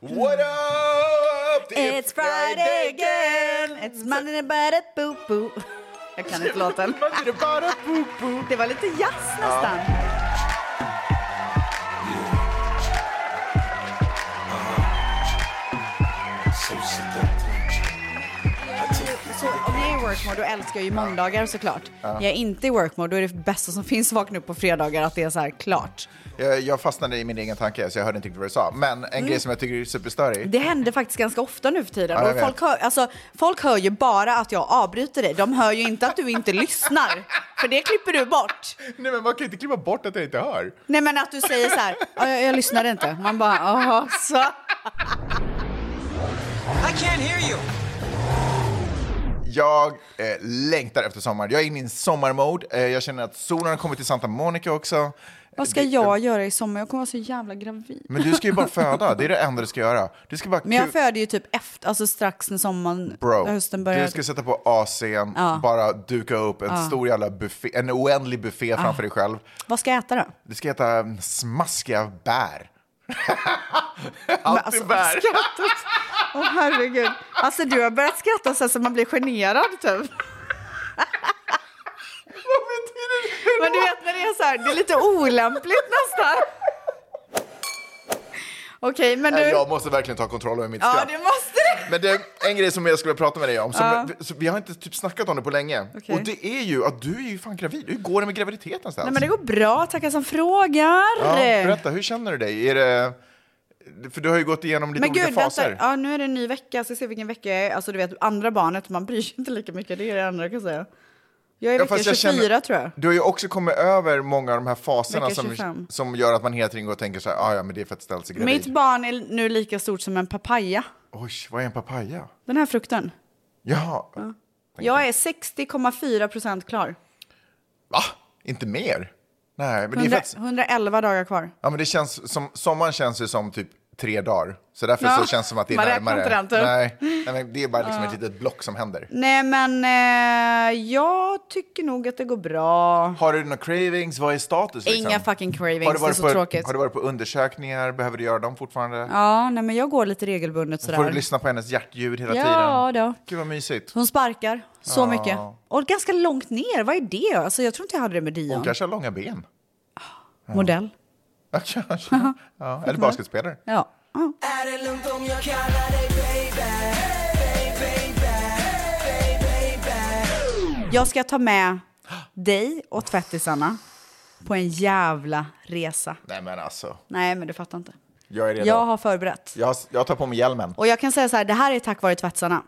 What up? Är It's Friday again, it's Monday but a boo boo. Jag kan inte låten. Det var lite jazz nästan. Om jag är i work mode då älskar jag ju måndagar såklart. Jag är inte i work mode då är det bästa som finns att vakna upp på fredagar att det är så här klart. Jag, jag fastnade i min egen tanke så jag hörde inte riktigt vad du sa. Men en grej som jag tycker är superstörig. Det händer faktiskt ganska ofta nu för tiden. Ja, och folk, hör, alltså, folk hör ju bara att jag avbryter dig. De hör ju inte att du inte lyssnar. För det klipper du bort. Nej men man kan inte klippa bort att jag inte hör. Nej men att du säger så här, "Ja, jag, jag lyssnade inte. Man bara, jaha, så. I can't hear you. Jag eh, längtar efter sommar. Jag är inne i en sommarmode. Eh, jag känner att solen har kommit till Santa Monica också. Vad ska jag göra i sommar? Jag kommer vara så jävla gravid. Men du ska ju bara föda. Det är det enda du ska göra. Du ska bara Men jag föder ju typ efter, alltså strax när sommaren, Bro, när hösten börjar. du ska sätta på AC'n, bara duka upp en stor jävla buffé, en oändlig buffé framför dig själv. Vad ska jag äta då? Det ska mm, smaskiga bär. Alltid alltså, bär. Åh herregud. Alltså du har börjat skratta så, så man blir generad typ. Vad betyder det? Men du vet när det är så här, det är lite olämpligt nästan. Okej, men du... Jag måste verkligen ta kontroll över mitt Ja, skratt. det måste du. Men det, en grej som jag skulle prata med dig om, som, så vi har inte typ snackat om det på länge. Okej. Och det är ju att du är ju fan gravid. Hur går det med graviditeten? Nej, men det går bra, tackar som frågar. ja, berätta, hur känner du dig? Är det, för du har ju gått igenom lite Men olika gud, faser. vänta. Ja, nu är det en ny vecka. Jag ska se vilken vecka jag är. Alltså du vet, andra barnet, man bryr sig inte lika mycket. Det är det enda jag kan säga. Jag är Ja, vecka fast 24 jag känner- tror jag. Du har ju också kommit över många av de här faserna som, 25. som gör att man hela tiden går och tänker så här, ah, ja men det är för att ställa sig gravid. Mitt barn är nu lika stort som en papaya. Oj, vad är en papaya? Den här frukten. Jaha, Jag är 60,4 procent klar. va? Inte mer? Nej, men det är 100, för att, 111 dagar kvar. ja, men det känns som, sommaren känns ju som typ tre dagar. Så därför Ja, så känns det som att det är man närmare. inte den, typ. Nej, det är bara liksom ett litet block som händer. Nej, men eh, jag tycker nog att det går bra. Har du några cravings? Vad är status? Liksom? Inga fucking cravings, har du det är varit så på, tråkigt. Har du varit på undersökningar? Behöver du göra dem fortfarande? Ja, nej, men jag går lite regelbundet sådär. Får du lyssna på hennes hjärtljud hela Ja, tiden? då. Gud vad mysigt. Hon sparkar så mycket. Och ganska långt ner, vad är det? Alltså, jag tror inte jag hade det med Dion. Hon kanske har långa ben. Modell. Ja, kanske. Ja, eller basketspelare. Ja. ja. Är det lugnt om jag kallar dig baby? Baby, baby, baby. Jag ska ta med dig och tvättisarna på en jävla resa. Nej men alltså, Nej, men du fattar inte. jag är redo. Jag har förberett. Jag, jag tar på mig hjälmen. Och jag kan säga så här, det här är tack vare tvättsarna.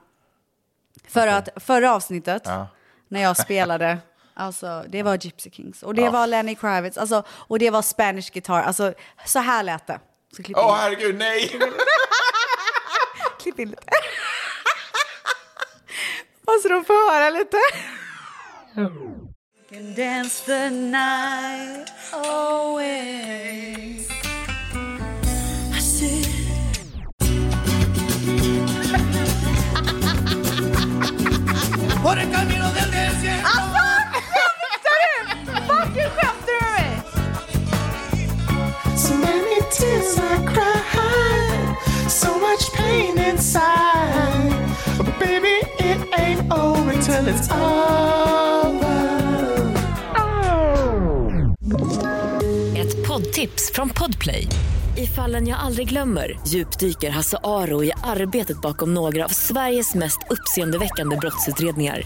För att förra avsnittet, Ja. när jag spelade, alltså det var Gypsy Kings och det var Lenny Kravitz alltså, och det var Spanish Guitar. Alltså så här lät det. Så klipp in, Åh herregud, nej! klipp in lite. Måste de få höra lite? Can dance the night away I see tears I cry. so much pain inside. But baby, it ain't over till it's over. Ett poddtips från Podplay. I fallen jag aldrig glömmer djupdyker Hasse Aro i arbetet bakom några av Sveriges mest uppseendeväckande brottsutredningar.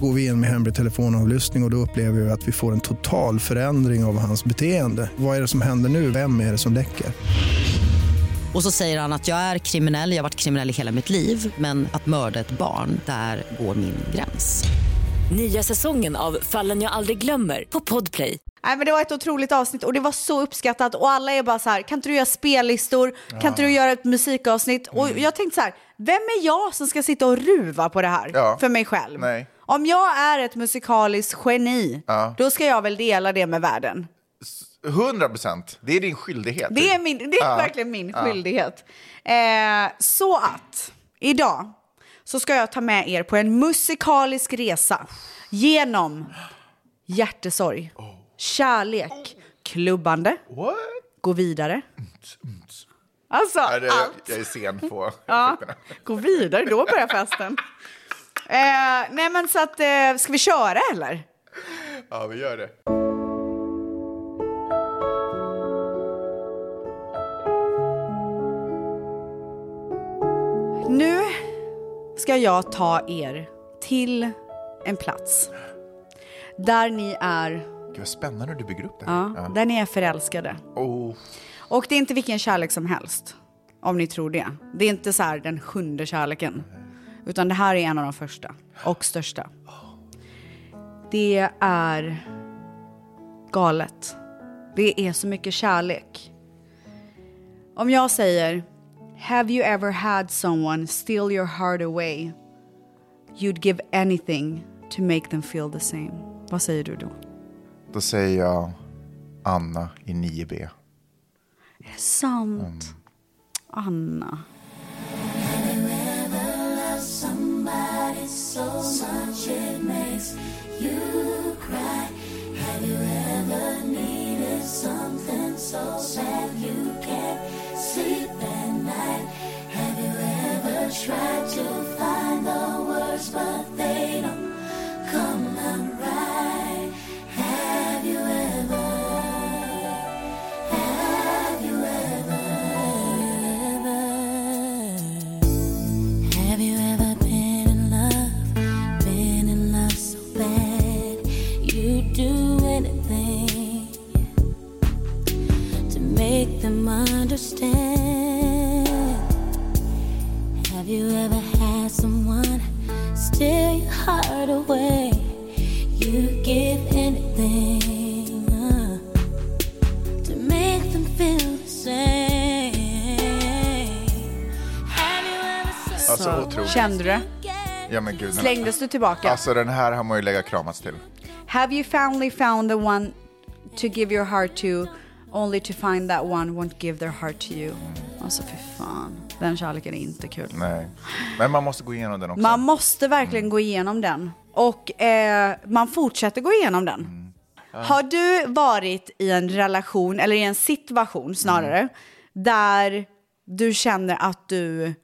Går vi in med hemlig telefonavlyssning och, och då upplever vi att vi får en total förändring av hans beteende. Vad är det som händer nu? Vem är det som läcker? Och så säger han att jag är kriminell, jag har varit kriminell i hela mitt liv men att mörda ett barn, där går min gräns. Nya säsongen av Fallen jag aldrig glömmer på Podplay. Nej, men det var ett otroligt avsnitt och det var så uppskattat och alla är bara så här, kan inte du göra spellistor? Kan inte du göra ett musikavsnitt? Och jag tänkte så här, vem är jag som ska sitta och ruva på det här Ja. för mig själv? Nej. Om jag är ett musikaliskt geni, Ja. då ska jag väl dela det med världen. 100 procent. Det är din skyldighet. Det är, min, det är Ja. verkligen min skyldighet. Eh, så att idag så ska jag ta med er på en musikalisk resa genom hjärtesorg, kärlek, klubbande, What? gå vidare, Alltså, Ja, det, allt. jag är sen på Ja, gå vidare, då börjar festen. Eh, nej men så att, eh, ska vi köra eller? Ja, vi gör det. Nu ska jag ta er till en plats där ni är, Gud, vad spännande du bygger upp det ja, här. där ni är förälskade. Oh, Och det är inte vilken kärlek som helst, om ni tror det. Det är inte så här den sjunde kärleken, utan det här är en av de första och största. Det är galet. Det är så mycket kärlek. Om jag säger Have you ever had someone steal your heart away? You'd give anything to make them feel the same. Vad säger du då? då säger jag Anna i 9B. Är det sant? Anna. so much it makes you cry. Have you ever needed something so bad you can't sleep at night? Have you ever tried to find the words but understand. Have you ever had someone steal your heart away? You give anything uh, to make them feel the same. Have you ever said Alltså otroligt. Kände du det? Ja, men gud. den- Slängdes du tillbaka? Alltså den här har man ju lägga kramats till. Have you finally found the one to give your heart to only to find that one won't give their heart to you? Alltså för fan, den kärleken är inte kul. Nej. Men man måste gå igenom den också. Man måste verkligen gå igenom den. Och eh, man fortsätter gå igenom den. Har du varit i en relation, eller i en situation snarare, där du känner att du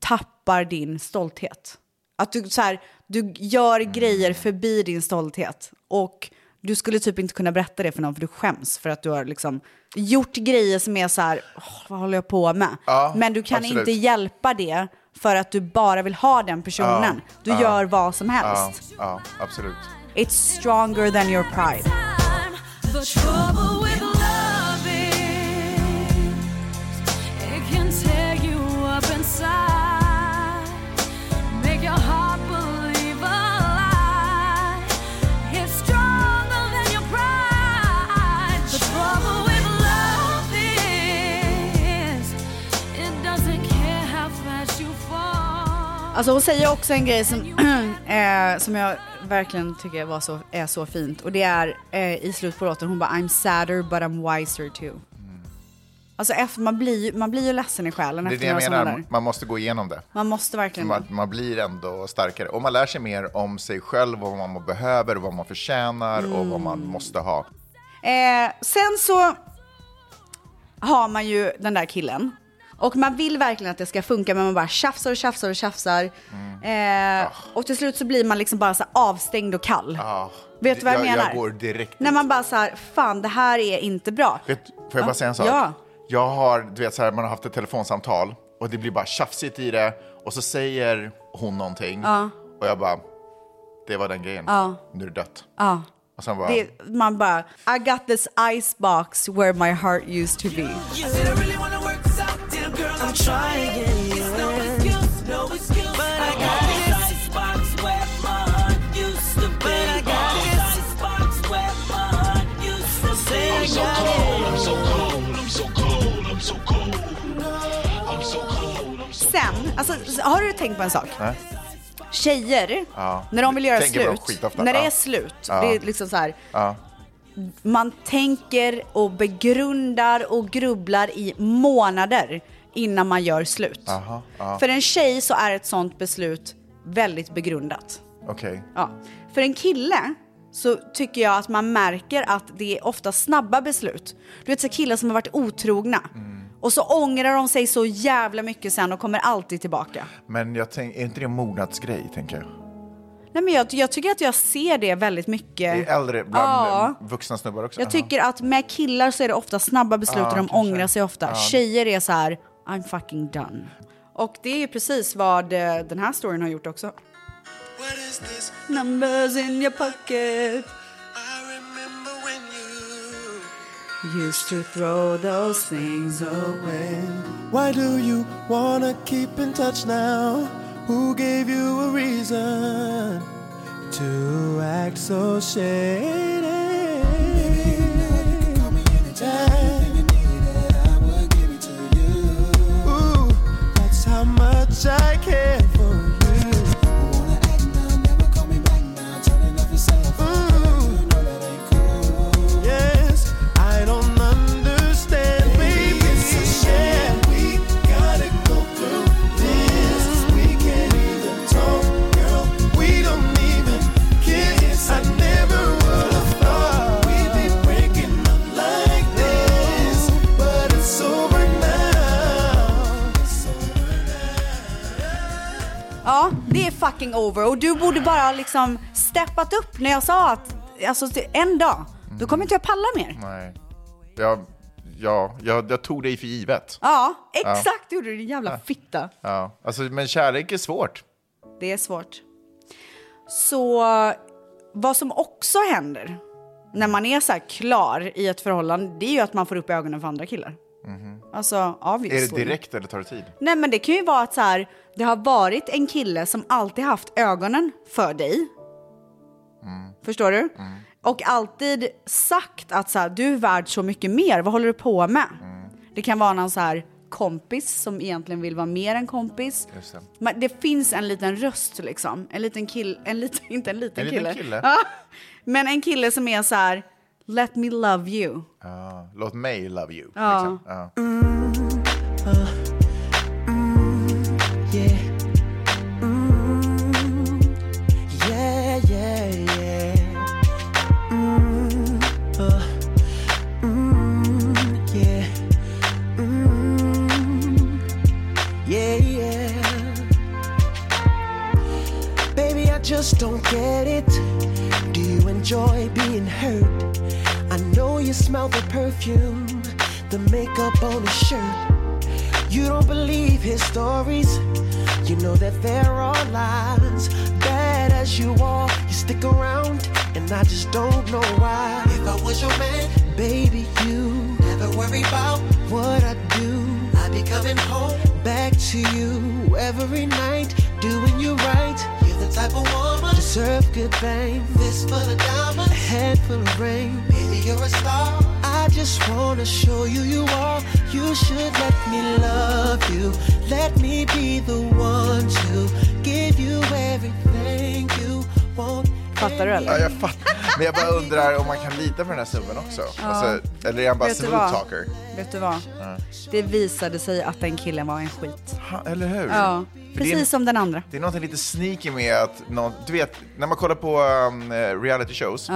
tappar din stolthet? Att du, så här, du gör grejer förbi din stolthet och du skulle typ inte kunna berätta det för någon för du skäms för att du har liksom gjort grejer som är så här, "Åh, vad håller jag på med? Ja, Men du kan absolut. inte hjälpa det för att du bara vill ha den personen. Du gör vad som Ja, helst. ja, absolut. It's stronger than your pride. Alltså hon säger också en grej som, eh, som jag verkligen tycker var så, är så fint. Och det är eh, i slutet på låten, hon bara I'm sadder but I'm wiser too. Alltså efter, man, blir, man blir ju ledsen i själen Det är det jag några menar, man måste gå igenom det. Man måste verkligen Man, man blir ändå starkare. Och man lär sig mer om sig själv och vad man behöver, och vad man förtjänar och vad man Mm. måste ha. Eh, sen så har man ju den där killen. Och man vill verkligen att det ska funka men man bara tjafsar och tjafsar och tjafsar. Eh, Och till slut så blir man liksom bara så avstängd och kall. Ah, Vet du vad jag, jag, menar? Jag går direkt När man bara så här, fan det här är inte bra. Vet, får jag bara säga en sak? Ja. Jag har, du vet så här, man har haft ett telefonsamtal och det blir bara tjafsigt i det och så säger hon någonting och jag bara, det var den grejen. Nu är det dött. Ja. Och sen bara, Det, man bara, I got this ice box where my heart used to be. Dear girl. I'm trying. It's no excuse, no excuse. But I got this icebox where my heart used to be. But I got this icebox where my heart used to be. I'm so cold, I'm so cold, I'm so cold, I'm so cold. I'm so cold, I'm so Sen, alltså, har du tänkt på en sak? Nej. Tjejer, Ja. när de vill göra Tänker slut, när det är slut, Ja. det är liksom så här, ja, man tänker och begrundar och grubblar i månader innan man gör slut. Aha, ja. För en tjej så är ett sånt beslut väldigt begrundat. okej. Ja. För en kille så tycker jag att man märker att det är ofta snabba beslut. Du vet så killar som har varit otrogna Och så ångrar de sig så jävla mycket sen och kommer alltid tillbaka. Men jag tänk, är inte det en mognadsgrej, tänker jag? Nej, men jag, jag tycker att jag ser det väldigt mycket. Det är äldre, bland Ja. vuxna snubbar också. Jag tycker att med killar så är det ofta snabba beslut Ja, och de kanske. ångrar sig ofta. Tjejer är så här, I'm fucking done. Och det är ju precis vad eh, den här storyn har gjort också. What is this? Numbers in your pocket I remember when you Used to throw those things away Why do you wanna keep in touch now? Who gave you a reason to act so shady? Much I over och du borde bara liksom steppat upp när jag sa att alltså, en dag, då kommer inte jag palla mer. Nej. Jag, ja, jag, jag tog dig för givet. Ja, exakt gjorde du din jävla fitta. Ja. Alltså, men kärlek är svårt. Det är svårt. Så vad som också händer när man är så här klar i ett förhållande, det är ju att man får upp ögonen för andra killar. Alltså, obviously. Är det direkt eller tar det tid? Nej men det kan ju vara att så här, det har varit en kille som alltid haft ögonen för dig. Förstår du? Och alltid sagt att så här, du är värd så mycket mer, vad håller du på med? Det kan vara någon så här kompis som egentligen vill vara mer än kompis. Just det. Men det finns en liten röst liksom, en liten kille, en liten, inte en liten En liten kille. kille? Ja. Men en kille som är så här, let me love you. Ja. Låt mig love you. Ja. Liksom. Ja. Yeah. Mm, yeah, yeah, yeah. Uh, yeah. Mm, yeah, yeah. Baby, I just don't get it. Smell the perfume, the makeup on his shirt. You don't believe his stories. You know that there are all lies. Bad as you are, you stick around, and I just don't know why. If I was your man, baby, you never worry about what I do. I'd be coming home back to you every night, doing you right. Type of woman deserve good fame. Fist full of diamonds, a head full of rain. Baby, you're a star. I just wanna show you you are. You should let me love you. Let me be the one to give you everything you want. Fattar du Ja, eller? jag fattar. Men jag bara undrar om man kan lita på den här snubben också. Alltså, eller är han bara Vet du smooth vad? talker? Vet du vad? Det visade sig att den killen var en skit. Ha, eller hur? Ja, För det är- precis som den andra. Det är något lite sneaky med att, någon, du vet, när man kollar på um, eh, reality shows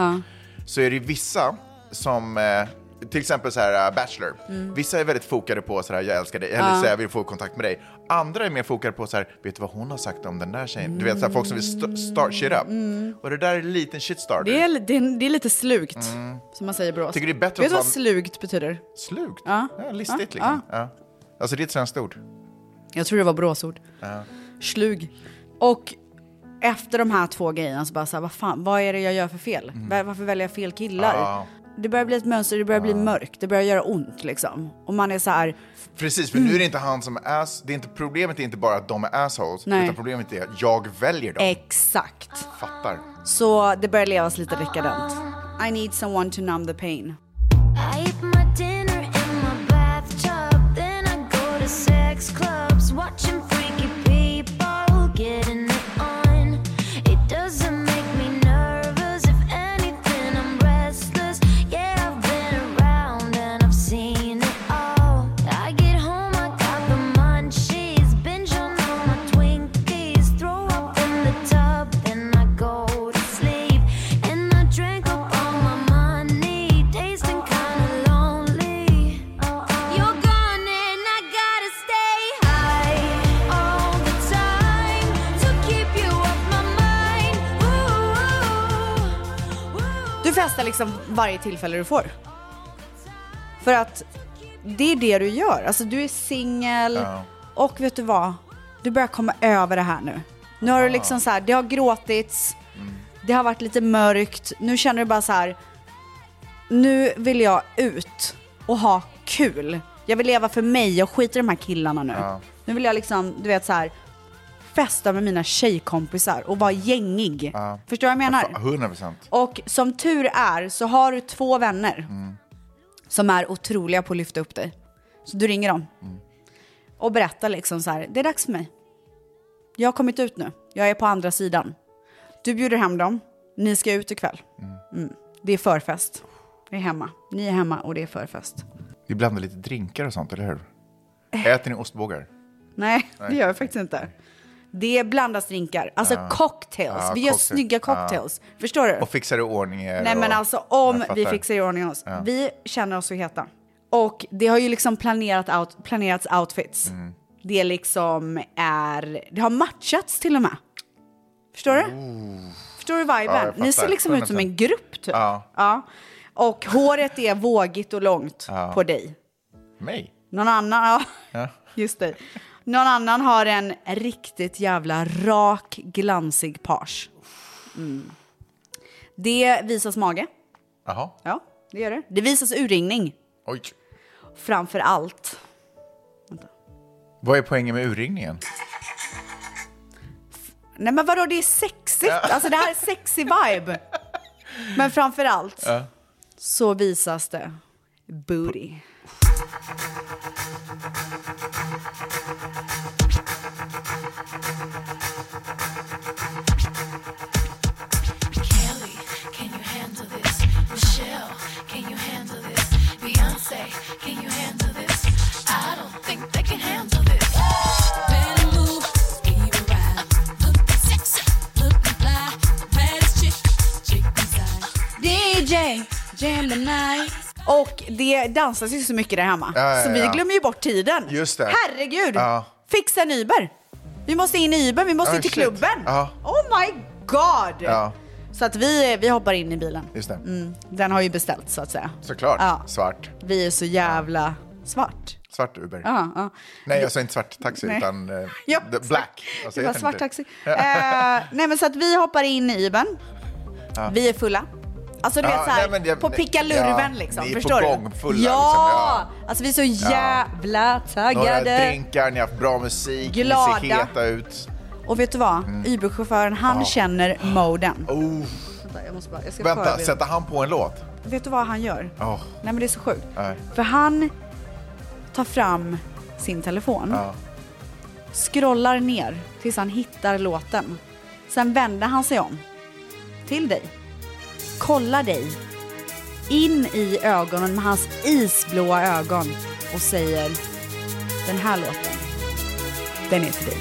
så är det ju vissa som, eh, till exempel så här uh, Bachelor, vissa är väldigt fokade på så här, jag älskar dig, eller så här, jag vill få kontakt med dig. Andra är mer fokade på så här, vet du vad hon har sagt om den där tjejen? Du vet, så här, folk som vill st- start shit up. Och det där är en liten shitstarter. Det är, det, är, det är lite slugt, som man säger i Borås. Tycker det är bättre Vet du vad vara- slugt betyder? Slugt? Ja. Ja, listigt Ja, liksom. Ja. Alltså det är ett svenskt ord. Jag tror det var Boråsord. Slug. Och efter de här två grejerna så bara så här, vad fan, vad är det jag gör för fel? Var- Varför väljer jag fel killar? Det börjar bli ett mönster, det börjar bli mörkt, det börjar göra ont liksom. Och man är så här, Precis, för nu är det inte han som är ass. Det är inte, problemet är inte bara att de är assholes, Nej. utan problemet är att jag väljer dem. exakt. Fattar. Så det börjar levas lite dekadent. I need someone to numb the pain. Liksom varje tillfälle du får. För att det är det du gör. Alltså du är singel Ja. och vet du vad? Du börjar komma över det här nu. Nu har du liksom så här, det har gråtits, det har varit lite mörkt. Nu känner du bara så här, nu vill jag ut och ha kul. Jag vill leva för mig och skita i de här killarna nu. Ja. Nu vill jag liksom, du vet så här, festa med mina tjejkompisar och vara gängig. Ja. Förstår du vad jag menar? 100 procent. Och som tur är så har du två vänner som är otroliga på att lyfta upp dig. Så du ringer dem och berättar liksom så här, det är dags för mig. Jag har kommit ut nu, jag är på andra sidan. Du bjuder hem dem, ni ska ut ikväll. Mm. Det är förfest. Jag är hemma, ni är hemma och det är förfest. Vi blandar lite drinkar och sånt, eller hur? Äter ni ostbågar? Nej, det gör jag faktiskt inte. Det blandas drinkar, alltså cocktails. Ja, vi gör cocktail. snygga cocktails. Förstår du? Och fixar i ordning er? Nej men och... alltså om vi fixar i ordning oss. Vi känner oss så heta. Och det har ju liksom planerat out, planerats outfits. Mm. Det liksom är, det har matchats till och med. Förstår du? Förstår du Ja, viben? Ni ser liksom ut som en grupp typ. Ja. Och håret är vågigt och långt Ja. på dig. Mig? Någon annan, ja, Ja. just det. Någon annan har en riktigt jävla rak, glansig page. Mm. Det visas mage. Jaha. Ja, det gör det. Det visas urringning. Oj. Framför allt. Vad är poängen med urringningen? Nej men vadå, det är sexigt. Alltså det här är sexy vibe. Men framför allt Ja. så visas det booty. Gemini. Och det dansas ju så mycket där hemma. Ja, ja, så vi ja. glömmer ju bort tiden. Just det. Herregud! Ja. Fixa en Uber. Vi måste in i Uber, vi måste in till shit. klubben. Ja. Oh my god! Ja, Så att vi, vi hoppar in i bilen. just det. Den har ju beställt så att säga. Såklart. Ja. Svart. Vi är så jävla svart. Svart Uber. Ja, ja. Nej, jag sa inte svart taxi, Nej. utan uh, Ja, the black. Alltså, Det var svart inte- taxi. Eh, nej men så att vi hoppar in i Ubern. Vi är fulla. Alltså du Ja, vet såhär, nej, men det- på pickalurven ja, liksom. ni är på förstår gång, du? fulla, ja! liksom, Alltså vi är så jävla Några taggade. drinkar, ni har haft bra musik, Glada. ni ser heta ut. Och vet du vad? Uber-chauffören han känner moden. Oh, Vänta, jag måste bara, jag ska vänta, sätter han på en låt? Vet du vad han gör? Oh, Nej men det är så sjukt. nej. För han tar fram sin telefon, Ja. scrollar ner tills han hittar låten. Sen vänder han sig om till dig, kollar dig in i ögonen med hans isblåa ögon och säger den här låten, den är till dig.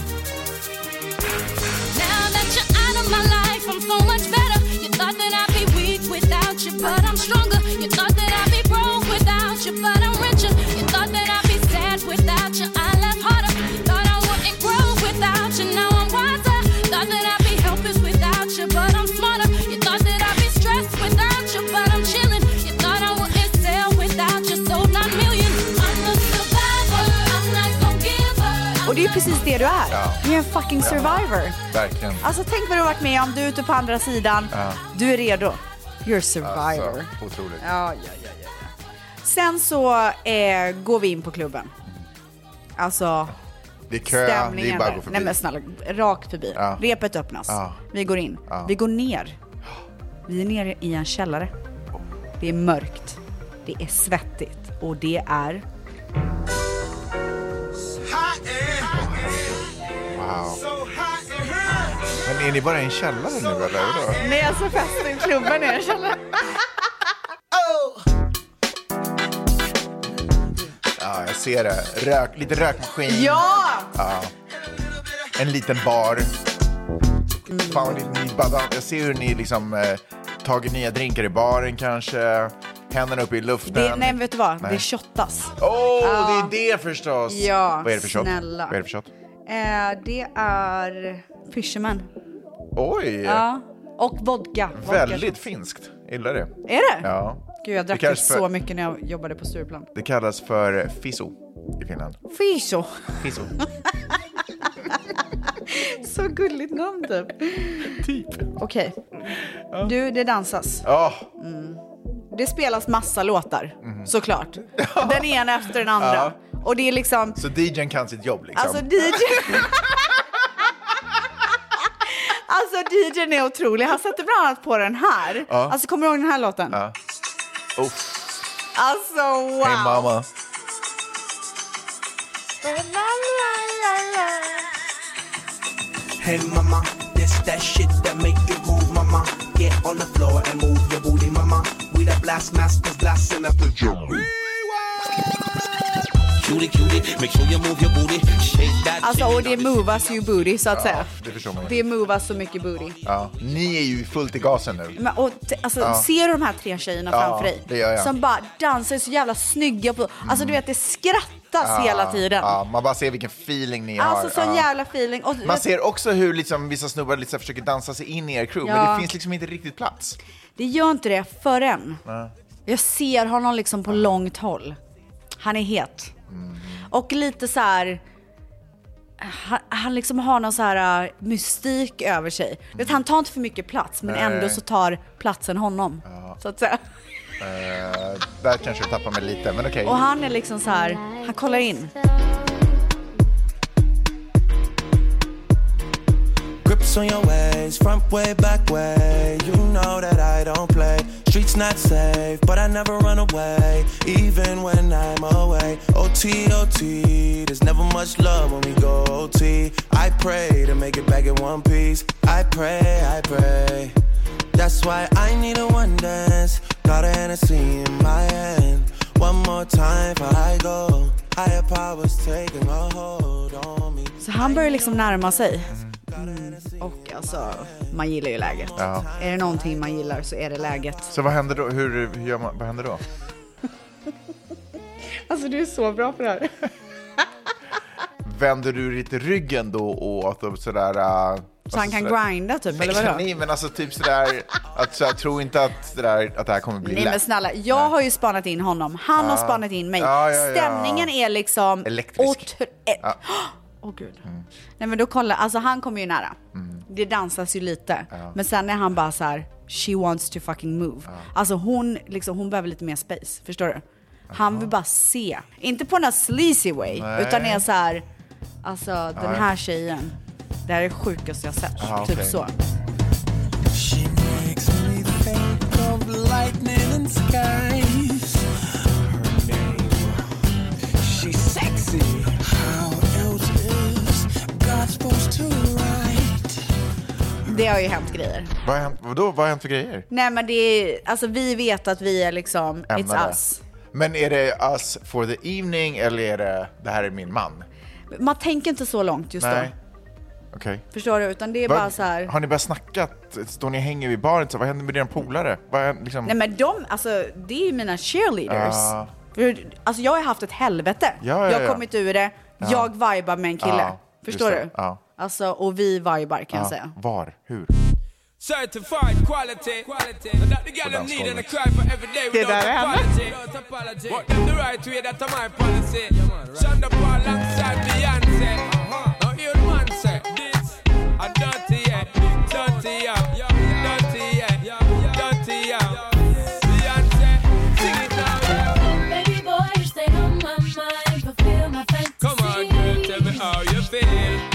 Now that you're out of my life, I'm so much better. You thought that I'd be weak without you, but I'm stronger. You thought that I'd be broke without you, but I'm precis det du är. Ja. Du är en fucking survivor. Verkligen. Alltså tänk vad du har varit med om, du är ute på andra sidan, du är redo. You're a survivor. Alltså, otroligt. Ja, ja, ja, ja. ja. Sen så eh, går vi in på klubben. Alltså Det är kö, det stämningen är bara att gå förbi. Nej men snälla, rakt förbi. Ja. Repet öppnas. Ja. Vi går in. Vi går ner. Vi är nere i en källare. Det är mörkt. Det är svettigt. Och det är... Wow. Men är ni bara i en källare nu eller? Vadå? Nej, alltså festen, klubben är en källare. Ja, jag ser det. Rök, lite rökmaskin. Ja! En liten bar. Fan, vad ni, bara, jag ser hur ni liksom eh, tagit nya drinkar i baren kanske. Händerna upp i luften. Det, nej, vet du vad? Nej. Det shottas. Åh, Ja. det är det förstås! Ja, Vad är det för shot? snälla. Vad är det för shot? Eh, det är Fisherman. Oj! Ja. Och vodka. vodka Väldigt finskt. gillar det. Är det? Ja. Gud, jag drack Det det kallas för- så mycket när jag jobbade på Stureplan. Det kallas för fiso i Finland. Fiso. Fiso. Så gulligt namn typ. typ. Okej. Du, det dansas. Ja, Det spelas massa låtar, Mhm. såklart. Den ena efter den andra. Och det är liksom... så DJn kan sitt jobb liksom. Alltså DJ... alltså DJn är otrolig. Han sätter bland annat på den här. Alltså kommer du ihåg den här låten? Ja. Oh, Alltså wow! Hey mama. Hey mama, this that shit that make you move, mama. Get on the floor and move your booty, mama. We the blast masters blasting up the drum. Cutie, cutie, make sure you move your booty. Shake that Alltså och det movas ju booty så att säga. det förstår man ju. Det movas så mycket booty. Ja. Ni är ju fullt i gasen nu. Men, och, t- alltså, Ser du de här tre tjejerna Ja, framför dig? det gör jag. Som bara dansar så jävla snygga. På, alltså du vet, det skrattas hela tiden. Ja, man bara ser vilken feeling ni Alltså har. sån Ja. jävla feeling. Och, Man ser också hur liksom, vissa snubbar liksom försöker dansa sig in i er crew, men Ja. det finns liksom inte riktigt plats. Det gör inte det förrän jag ser honom liksom på långt håll. Han är het. Och lite så här... Han, han liksom har någon så här äh, mystik över sig. Vet, han tar inte för mycket plats men Nej. ändå så tar platsen honom. Så att säga. Eh, där kanske jag tappar mig lite, men okej. Och han är liksom så här, han kollar in. Grips on your ways, front way, back way. You know that I don't play. Streets not safe, but I never run away, even when I'm away. OT, OT, there's never much love when we go OT. I pray to make it back in one piece. I pray, I pray. That's why I need a one dance. Got a Hennessy in my hand. One more time before I go. Higher powers taking a hold on me. Så han börjar liksom närma sig. Mm. Och alltså, man gillar ju läget. Ja. Är det någonting man gillar så är det läget. Så vad händer då? Hur, hur gör man, vad händer då? Alltså du är så bra på det här. Vänder du lite ryggen då åt och sådär... Uh, Så han kan grinda typ, eller vadå? Nej, men alltså typ sådär, att så jag tror inte att det, där, att det här kommer bli Nej men lätt. snälla, jag har ju spanat in honom. Han har spanat in mig. Ja, ja, ja. Stämningen är liksom... Elektrisk. otr- eh, Åh gud. Nej men då kolla, alltså han kommer ju nära. Det dansas ju lite. Men sen är han bara så här, she wants to fucking move. Alltså hon, liksom, hon behöver lite mer space, förstår du? Han vill bara se. Inte på någon sleazy way, Nej. utan är så här, alltså den här tjejen, det här är det sjukaste jag sett. Ja, Typ okej. så. She makes me think of lightning and skies. Det har ju hänt grejer. Vad har hänt, vadå, vad har hänt för grejer? Nej men det är, alltså vi vet att vi är liksom, it's Ämnade. us. Men är det us for the evening eller är det det här är min man? Man tänker inte så långt just Nej. då. Okej. Förstår du? Utan det är Vad- bara så här. Har ni börjat snacka? Står ni och hänger vid baren? Så vad händer med dina polare? Vad händer, liksom? Nej men de, alltså det är ju mina cheerleaders. Ja. För, alltså jag har haft ett helvete. Ja, ja, jag har ja. kommit ur det, jag vibar med en kille. Ja, Förstår just det. du? Ja. Alltså, och vi vibar kan jag Ja, säga. Var? Hur? Certified quality. quality. And that the girl them need and I cry for every day Det without där är henne. apology. Without apology. But them the right way, that's my policy. Shonda Paul alongside Beyonce. Now hear the man say, this a dirty yeah, dirty yeah, dirty yeah, dirty yeah. Beyonce, sing it now. Baby boy, you stay on my mind, fulfill my fantasy. Come on, girl, tell me how you feel.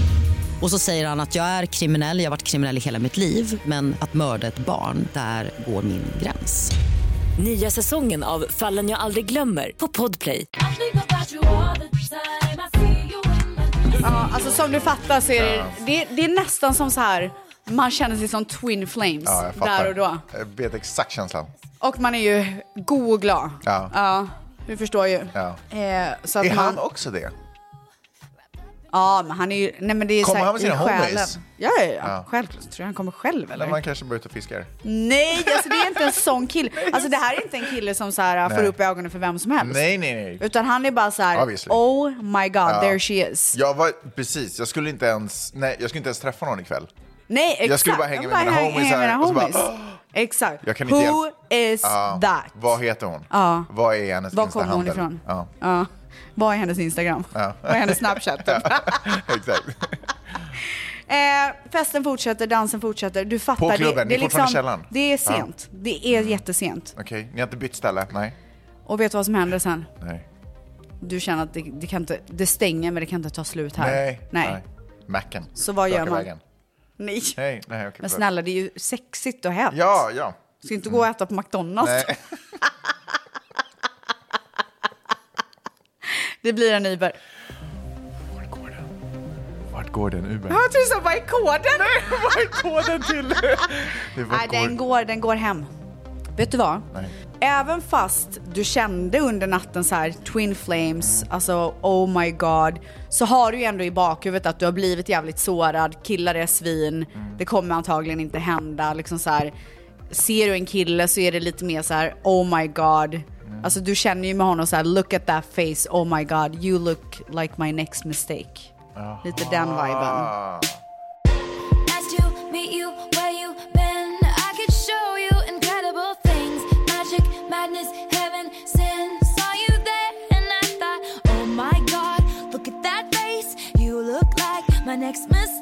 Och så säger han att jag är kriminell, jag har varit kriminell i hela mitt liv men att mörda ett barn, där går min gräns. Nya säsongen av Fallen jag aldrig glömmer på Podplay. Ja, alltså som du fattar så är det, det, det är nästan som så här Man känner sig som twin flames Ja, jag fattar. där och då. Jag vet exakt känslan. Och man är ju god och glad. Ja. Ja, du förstår ju. Ja. Eh, så att Är man, han också det? Ja, men han är ju... Nej, men det är Kommer han med sina homies? Ja, ja, ja. Ja. Självklart. Tror du han kommer själv eller? När man kanske bara ute och fiskar. Nej, alltså det är inte en sån kille. Alltså det här är inte en kille som så här, får upp ögonen för vem som helst. Nej, nej, nej. Utan han är bara så här, Obviously. oh my god, Ja. there she is. Jag var, precis, jag skulle inte ens, nej, jag skulle inte ens träffa någon ikväll. Nej, exakt. Jag skulle bara hänga med mina häng- homies och bara. Exakt. Jag kan inte Who is Ja. that? Vad heter hon? Ja. Vad är hennes Var kommer hon ifrån? Ja, Ja. Vad är hennes Instagram? Ja. Vad är hennes Snapchat? typ? exakt. Eh, festen fortsätter, dansen fortsätter. Du fattar. På klubben, det, ni det, är fortfarande i källaren? det är sent. Det är jättesent. Okej, ni har inte bytt ställe? Nej. Och vet du vad som händer sen? Nej. Du känner att det, det kan inte, det stänger men det kan inte ta slut här. Nej. Nej. Macken. Så vad gör man? vägen. Nej. Nej, nej, okej. Men snälla, det är ju sexigt och hett. Ja, ja. Ska inte gå och äta på McDonalds. Nej. Det blir en Uber. Vart går den Ubern? Jag tror så, vad är koden? Vad är koden till? Det var Nej, den går, den går hem. Vet du vad? Nej. Även fast du kände under natten så här twin flames, alltså oh my god, så har du ju ändå i bakhuvudet att du har blivit jävligt sårad, killar är svin, det kommer antagligen inte hända, liksom så här. Ser du en kille så är det lite mer så här oh my god. Alltså du känner ju med honom så här look at that face, oh my god, you look like my next mistake. Lite den viben. Ah. Nice to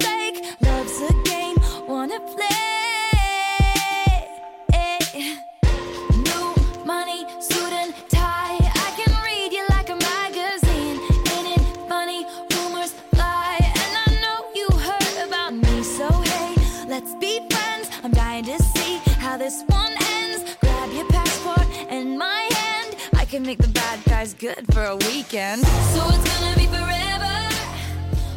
good for a weekend. So it's gonna be forever.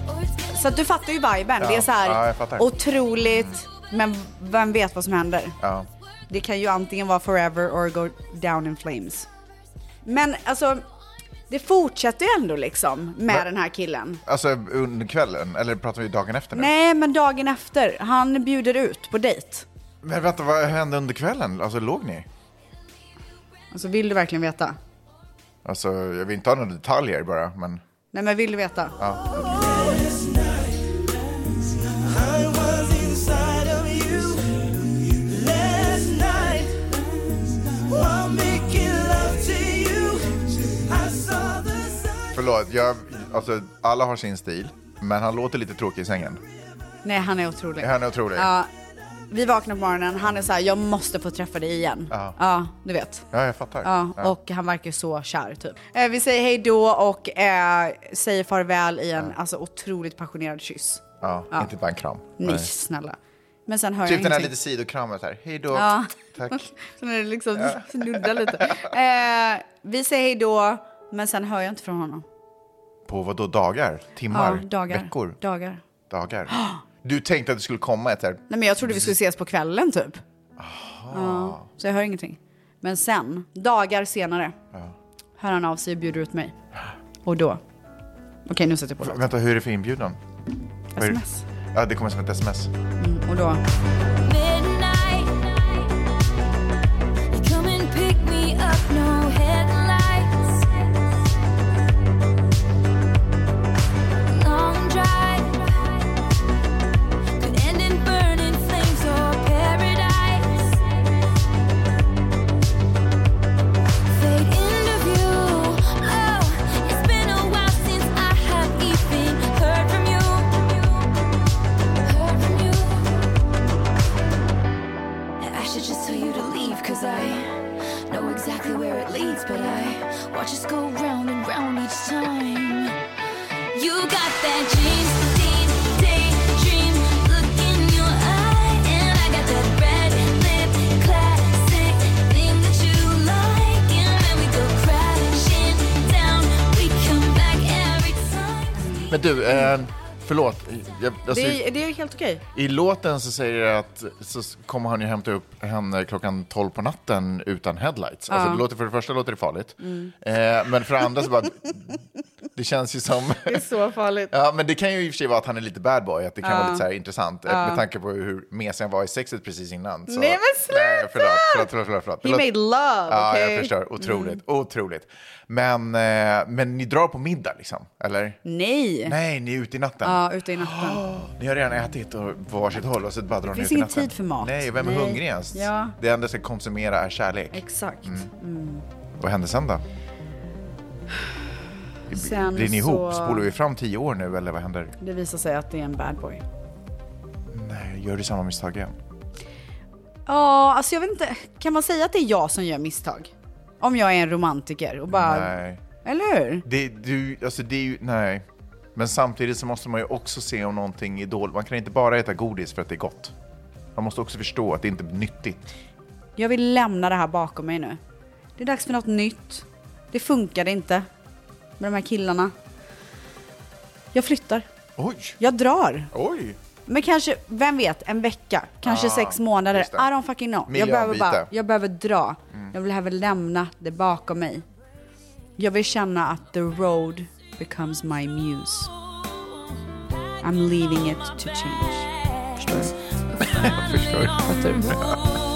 Gonna Så att du fattar ju viben. Ja, Det är så här ja, otroligt, men vem vet vad som händer? Ja. Det kan ju antingen vara forever or go down in flames. Men alltså, det fortsätter ju ändå liksom med Men- den här killen. Alltså under kvällen, eller pratar vi dagen efter nu? Nej, men dagen efter, han bjuder ut på dejt. Men vänta, vad hände under kvällen? Alltså låg ni? Alltså vill du verkligen veta? Alltså jag vill inte ha några detaljer bara, men Nej, men vill du veta? Sun. förlåt, jag, alltså alla har sin stil, men han låter lite tråkig i sängen. Nej, han är otrolig. Han är otrolig. Ja, vi vaknar på morgonen, han är så här, jag måste få träffa dig igen. Ja. Ja, du vet. Ja, jag fattar. Ja, och han verkar så kär typ. Eh, vi säger hej då och eh, säger farväl i en alltså, otroligt passionerad kyss. Ja, Ja. inte bara en kram. Nej, snälla. Men sen hör Typ jag den här ingenting. lite sidokramen här, hej då, Ja. tack. Sen är det liksom snudda lite. Eh, vi säger hej då, men sen hör jag inte från honom. På vad då dagar? Timmar? Ja, dagar. Veckor? Dagar. Dagar? Du tänkte att det skulle komma ett här, Nej, men jag trodde vi skulle ses på kvällen typ. Ja, så jag hör ingenting. Men sen, dagar senare, hör han av sig och bjuder ut mig. Och då, okej nu sätter jag på låten. vänta hur är det för inbjudan? Vad är det? Sms. Ja, det kommer som ett sms. Mm, och då, du, eh, Förlåt. Jag, alltså, Det är, det är helt okej. I låten så säger det att så kommer han ju hämta upp henne klockan 12 på natten utan headlights. Alltså, det låter, för det första låter det farligt. Mm. Eh, men för det andra så bara... Det känns ju som... Det är så farligt. Ja, men det kan ju i och för sig vara att han är lite bad boy, att det kan vara lite så här intressant eh, med tanke på hur mesig han var i sexet precis innan. Så, Nej, men sluta! Nej, förlåt, förlåt, förlåt, förlåt, förlåt. He made love, Ja? Mm. jag förstår. Otroligt, otroligt. Men, eh, men ni drar på middag liksom, eller? Nej. Nej, ni är ute i natten. Ja, ute i natten. Ni har redan ätit och på varsitt håll och så bara drar ni finns ut i ingen natten. tid för mat. Nej, vem är Nej. hungrig ens? Ja. Det enda jag ska konsumera är kärlek. Exakt. Mm. Vad händer sen då? Sen Blir ni ihop? så- Spolar vi fram tio år nu eller vad händer? Det visar sig att det är en bad boy. Nej, gör du samma misstag igen? Ja, alltså jag vet inte. Kan man säga att det är jag som gör misstag? Om jag är en romantiker och bara... Nej. Eller hur? Det, du, alltså det är ju, nej. Men samtidigt så måste man ju också se om någonting är dåligt. Man kan inte bara äta godis för att det är gott. Man måste också förstå att det inte är nyttigt. Jag vill lämna det här bakom mig nu. Det är dags för något nytt. Det funkade inte med de här killarna. Jag flyttar. Oj! Jag drar. Oj! Men kanske, vem vet, en vecka, kanske Ah, sex månader. I don't fucking know. Jag behöver, bara, jag behöver dra. Jag behöver lämna det bakom mig. Jag vill känna att the road becomes my muse. I'm leaving it to change. Förstår du? Jag förstår. Fattar du?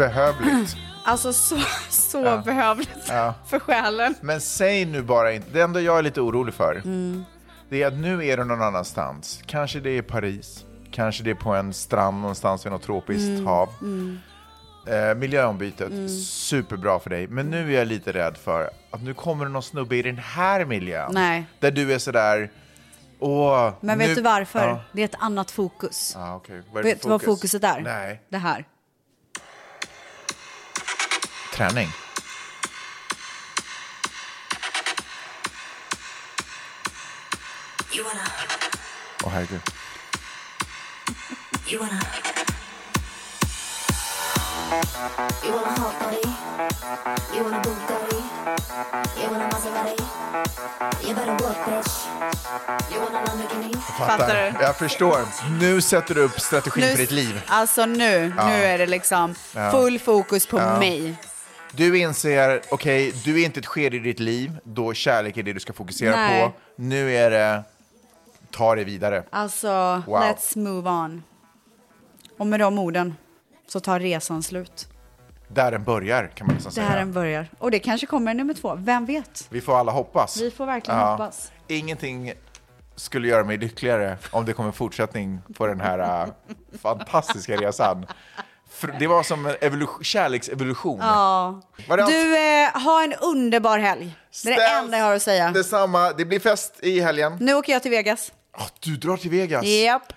Behövligt. Alltså så, så behövligt Ja. för själen. Men säg nu bara inte, det enda jag är lite orolig för, det är att nu är du någon annanstans. Kanske det är Paris, kanske det är på en strand någonstans vid något tropiskt hav. Eh, miljöombytet, superbra för dig. Men nu är jag lite rädd för att nu kommer det någon snubbe i den här miljön. Nej. Där du är sådär, åh. Men nu... vet du varför? Ja. Det är ett annat fokus. Ja. Vad är det Vet du vad fokus? fokuset är? Nej. Det här. Träning. Åh herregud. You want a hot body? You want a Bugatti? You want a Maserati? You better work, bitch. You want a Lamborghini? Fattar du? Jag förstår. Nu sätter du upp strategin för ditt liv. Alltså nu, nu är det liksom full fokus på mig. Du inser, okej, du är inte ett skede i ditt liv då kärlek är det du ska fokusera Nej. på. Nu är det, ta det vidare. Alltså, Wow. let's move on. Och med de orden så tar resan slut. Där den börjar, kan man nästan Det säga. här är en börjar. Och det kanske kommer nummer två, vem vet? Vi får alla hoppas. Vi får verkligen hoppas. Ingenting skulle göra mig lyckligare om det kommer fortsättning på den här äh, fantastiska resan. Det var som en evolu- kärleksevolution. Ja. Du, eh, ha en underbar helg. Det är det enda jag har att säga. Detsamma. Det blir fest i helgen. Nu åker jag till Vegas. Ah, du drar till Vegas. Japp.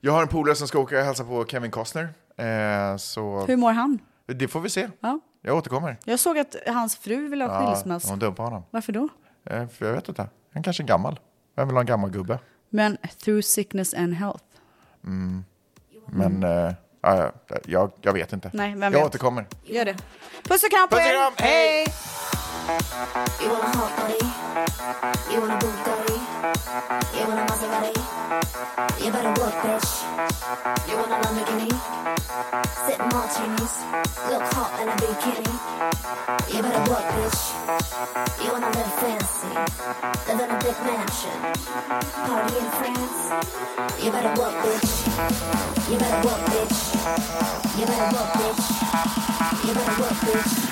Jag har en polare som ska åka och hälsa på Kevin Costner. Eh, så Hur mår han? det får vi se. Ja. Jag återkommer. Jag såg att hans fru vill ha Ja, skilsmässa. hon dumpade honom. Varför då? Eh, för jag vet inte. Han kanske är gammal. Vem vill ha en gammal gubbe? Men through sickness and health. Men eh, ja, ja, jag, jag vet inte. Nej, vem jag vet? återkommer. Gör det. Puss och kram på Puss och er! kram, hej! You want a hot body? You want a Bugatti? You want a Maserati? You better work, bitch. You want a Lamborghini? Sip martinis, look hot in a bikini. You better work, bitch. You wanna live fancy, live in a big mansion, party in France. You better work, bitch. You better work, bitch. You better work, bitch. You better work, bitch.